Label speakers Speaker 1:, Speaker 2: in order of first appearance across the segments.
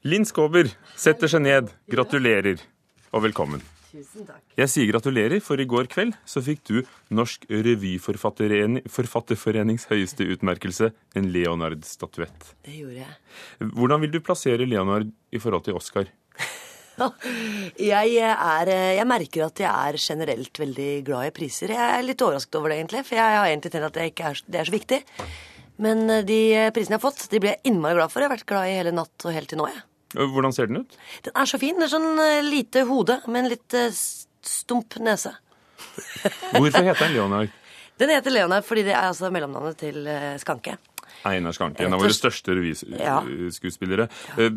Speaker 1: Linn Skåber setter seg ned. Gratulerer og velkommen.
Speaker 2: Tusen takk.
Speaker 1: Jeg sier gratulerer, for i går kveld så fikk du Norsk Revyforfatterforenings høyeste utmerkelse, en Leonard-statuett.
Speaker 2: Det gjorde jeg.
Speaker 1: Hvordan vil du plassere Leonard i forhold til Oscar?
Speaker 2: Jeg, er, jeg merker at jeg er generelt veldig glad i priser. Jeg er litt overrasket over det, egentlig. For jeg har egentlig tenkt at det ikke er, det er så viktig. Men eh, de prisene jeg har fått, de blir jeg innmari glad for. Jeg har vært glad i hele natt og helt til nå, jeg.
Speaker 1: Hvordan ser den ut?
Speaker 2: Den er så fin. Det er sånn eh, lite hode med en litt eh, stump nese.
Speaker 1: Hvorfor heter den Leonard?
Speaker 2: Den heter Leonard fordi det er altså mellomnavnet til eh, Skanke.
Speaker 1: Einar Skanke, en av våre største
Speaker 2: Ja.
Speaker 1: revyskuespillere. Eh,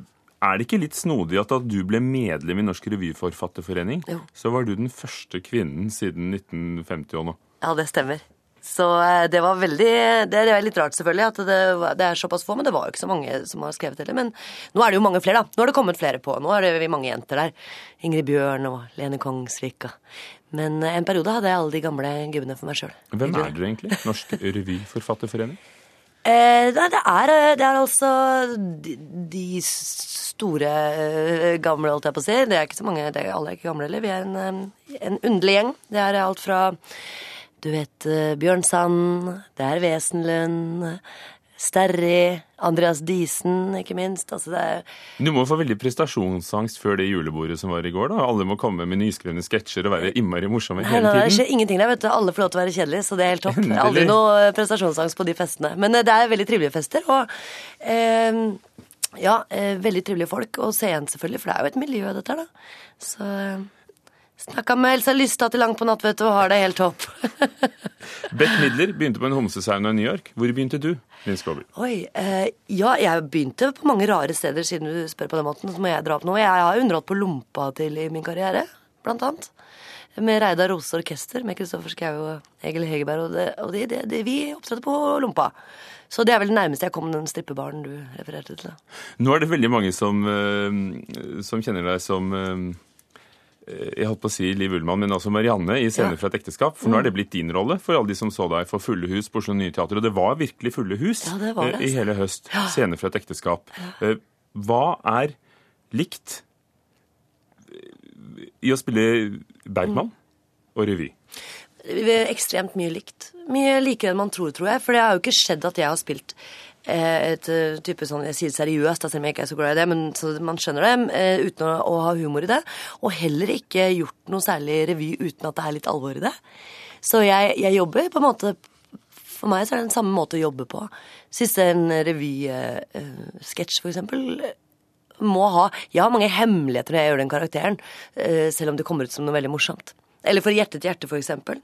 Speaker 1: Er det ikke litt snodig at da du ble medlem i Norsk Revyforfatterforening,
Speaker 2: Jo.
Speaker 1: så var du den første kvinnen siden 1950 og nå?
Speaker 2: Ja, det stemmer. Så eh, det var veldig Det er litt rart, selvfølgelig, at det, det er såpass få. Men det var jo ikke så mange som har skrevet heller. Men nå er det jo mange flere, da. Nå har det kommet flere på. Nå er det vi mange jenter der. Ingrid Bjørn og Lene Kongsvik. og- Men eh, en periode hadde jeg alle de gamle gubbene for meg sjøl.
Speaker 1: Hvem er du egentlig? Norsk Revyforfatterforening?
Speaker 2: Eh, nei, det er, eh, det er altså de, de store gamle, holdt jeg på å si. Det er ikke så mange, det er, alle er ikke gamle heller. Vi er en, en underlig gjeng. Det er alt fra du vet Bjørn Bjørnsand, det er Wesenlund, Sterri, Andreas Diesen, ikke minst. Altså
Speaker 1: Du må få veldig prestasjonsangst før det julebordet som var i går. da. Alle må komme med nyskrevne sketsjer og være innmari morsomme
Speaker 2: hele
Speaker 1: hele
Speaker 2: nei, det skjer ingenting der, vet du. Alle får lov til å være kjedelige, så det er helt topp.
Speaker 1: Endelig.
Speaker 2: Aldri noe eh, prestasjonsangst på de festene. Men eh, det er veldig trivelige fester, og eh, ja, eh, veldig trivelige folk. Og igjen, selvfølgelig, for det er jo et miljø, dette her, da. Så eh, Snakka med Elsa Lystad til langt på natt, vet du, og har det helt topp.
Speaker 1: Bette Midler begynte på en homsesauna i New York. Hvor begynte du? Linn Skåber?
Speaker 2: Oi, eh, ja, jeg begynte på mange rare steder, siden du spør på den måten. Så må jeg dra opp noe. Jeg har underholdt på Lompa til i min karriere, blant annet. Med Reidar Rose Orkester, med Kristoffer Schou og Egil Hegerberg. Og, det, og de, det, de, vi opptrådte på Lompa. Så det er vel det nærmeste jeg kom den strippebaren du refererte til.
Speaker 1: Nå er det veldig mange som, eh, som kjenner deg som eh, jeg holdt på å si Liv Ullmann, men også Marianne i Scener
Speaker 2: Ja.
Speaker 1: fra et ekteskap. For nå er det blitt din rolle for alle de som så deg for fulle hus på Oslo Nye Teater. Og det var virkelig fulle hus
Speaker 2: Ja, det det,
Speaker 1: altså. i
Speaker 2: altså.
Speaker 1: hele høst. Scener fra et ekteskap. Eh, Hva er likt eh, i å spille Bergman og revy?
Speaker 2: Ekstremt mye likt. Mye likere enn man tror, tror jeg. For det har jo ikke skjedd at jeg har spilt eh, et eh, type sånn Jeg sier det seriøst, selv om jeg ikke er så glad i det, men man skjønner det, eh, uten å, ha humor i det. Og heller ikke gjort noe særlig revy uten at det er litt alvor i det. Så jeg, jeg jobber på en måte For meg så er det den samme måte å jobbe på. Siste en revysketsj, for eksempel, må ha Jeg har mange hemmeligheter når jeg gjør den karakteren, eh, selv om det kommer ut som noe veldig morsomt. Eller for Hjerte til hjerte, for eksempel.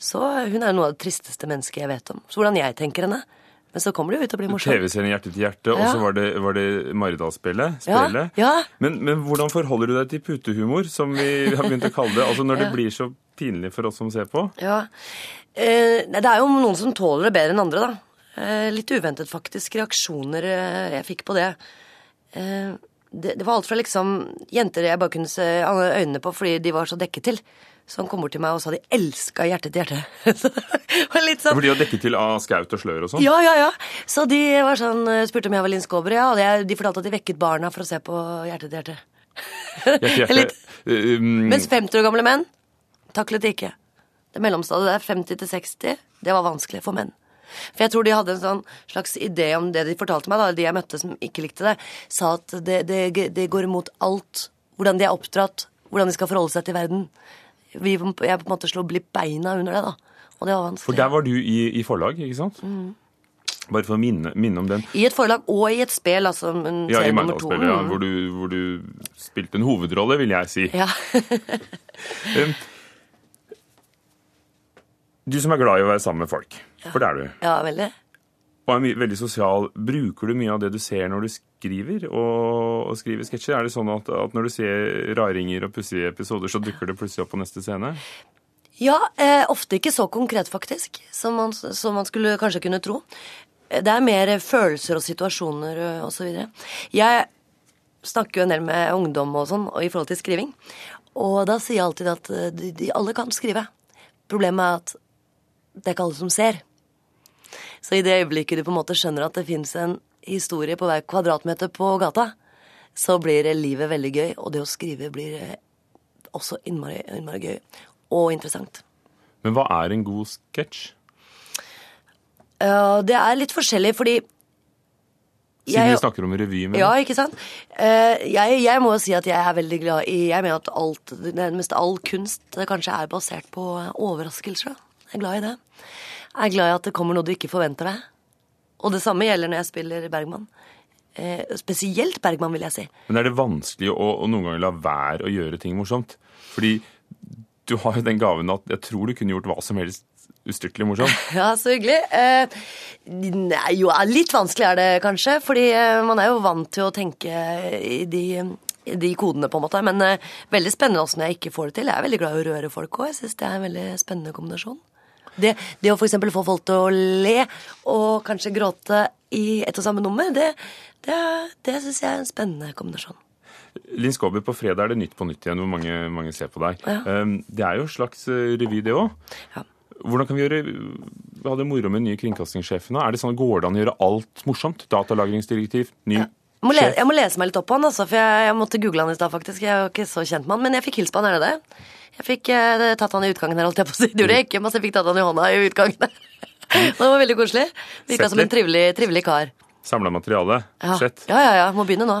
Speaker 2: Så hun er noe av det tristeste mennesket jeg vet om. Så hvordan jeg tenker henne. Men så kommer det jo ut og blir morsomt.
Speaker 1: TV-serien Hjerte til hjerte, og så var det, var det Maridalsspillet. Men, men hvordan forholder du deg til putehumor, som vi har begynt å kalle det? Altså når det blir så pinlig for oss som ser på?
Speaker 2: Ja. Eh, det er jo noen som tåler det bedre enn andre, da. Eh, litt uventet, faktisk, reaksjoner eh, jeg fikk på det. Eh, det. Det var alt fra liksom jenter jeg bare kunne se øynene på fordi de var så dekket til. Som kom bort til meg og sa de elska hjerte til hjerte. Så sånn
Speaker 1: For de var dekket til av skaut og slør og sånn?
Speaker 2: Ja, ja, ja. Så de var sånn, eh, spurte om jeg var Linn Skåber, ja. Og jeg- de fortalte at de vekket barna for å se på Hjerte til hjerte.
Speaker 1: Hjerte hjerte.
Speaker 2: Litt.
Speaker 1: Um,
Speaker 2: Mens 50 år gamle menn taklet det ikke. Det mellomstadiet der, 50 til 60, det var vanskelig for menn. For jeg tror de hadde en sånn slags idé om det de fortalte meg, da, de jeg møtte som ikke likte det, sa at det, det, det går imot alt. Hvordan de er oppdratt, hvordan de skal forholde seg til verden. Vi, jeg på en måte slo beina under det, da. Og det var vanskelig.
Speaker 1: For der var du i, i forlag, ikke sant?
Speaker 2: Mm.
Speaker 1: Bare for å minne, minne om den.
Speaker 2: I et forlag og i et spel, altså. En
Speaker 1: Ja, i. Mandalsspillet, ja,
Speaker 2: Mm.
Speaker 1: hvor, du, hvor du spilte en hovedrolle, vil jeg si.
Speaker 2: Ja.
Speaker 1: Um, du som er glad i å være sammen med folk, for det er du,
Speaker 2: ja, veldig.
Speaker 1: Og er veldig sosial, bruker du mye av det du ser når du skriver, og, og skriver sketsjer? Er det sånn at, at når du ser raringer og pussige episoder, så dukker det plutselig opp på neste scene?
Speaker 2: Ja, eh, ofte ikke så konkret, faktisk, som man, som man skulle kanskje kunne tro. Eh, Det er mer følelser og situasjoner osv. så videre. Jeg snakker jo en del med ungdom og sånn og i forhold til skriving, og da sier jeg alltid at eh, de, de alle kan skrive. Problemet er at det er ikke alle som ser. Så i det øyeblikket du på en måte skjønner at det fins en historie på hver kvadratmeter på gata, så blir livet veldig gøy. Og det å skrive blir eh, også innmari, innmari gøy. Og interessant.
Speaker 1: Men hva er en god sketsj?
Speaker 2: Uh, det er litt forskjellig, fordi
Speaker 1: Siden vi snakker om revy. Men...
Speaker 2: Ja, ikke sant. Uh, jeg, jeg, må jo si at jeg er veldig glad i Jeg mener at alt, nærmest all kunst kanskje er basert på overraskelser. Jeg er glad i det. Er glad i at det kommer noe du ikke forventer deg. Og det samme gjelder når jeg spiller Bergman. Eh, spesielt Bergman, vil jeg si.
Speaker 1: Men er det vanskelig å, å noen ganger la være å gjøre ting morsomt? Fordi du har jo den gaven at jeg tror du kunne gjort hva som helst ustyrtelig morsom.
Speaker 2: Ja, så hyggelig. Eh, nei, jo, litt vanskelig er det kanskje, fordi eh, man er jo vant til å tenke i de, de kodene, på en måte. Men eh, veldig spennende når jeg ikke får det til. Jeg er veldig glad i å røre folk òg. Jeg syns det er en veldig spennende kombinasjon. Det, det å f.eks. få folk til å le og kanskje gråte i ett og samme nummer, det, det, det syns jeg er en spennende kombinasjon.
Speaker 1: Linn Skåber, på fredag er det Nytt på nytt igjen, hvor mange, mange ser på deg. Ja. Um, det er jo en slags uh, revy, det òg. Ja. Hvordan kan vi gjøre Vi hadde moro med nye kringkastingssjefen. Er det sånn, Går det an å gjøre alt morsomt? Datalagringsdirektiv, ny ja.
Speaker 2: Må lese, jeg må lese meg litt opp på han, altså, for jeg, jeg måtte google han i stad, faktisk. Jeg er jo ikke så kjent med han, men jeg fikk hilse på han, er det det? Jeg fikk eh, tatt han i utgangen her, holdt jeg på å si. Det gjorde jeg ikke, men jeg fikk tatt han i hånda i utgangen. det var veldig koselig. Virka som en trivelig, trivelig kar.
Speaker 1: Samla materiale?
Speaker 2: Ja.
Speaker 1: Sett?
Speaker 2: Ja, ja, ja. Må begynne nå.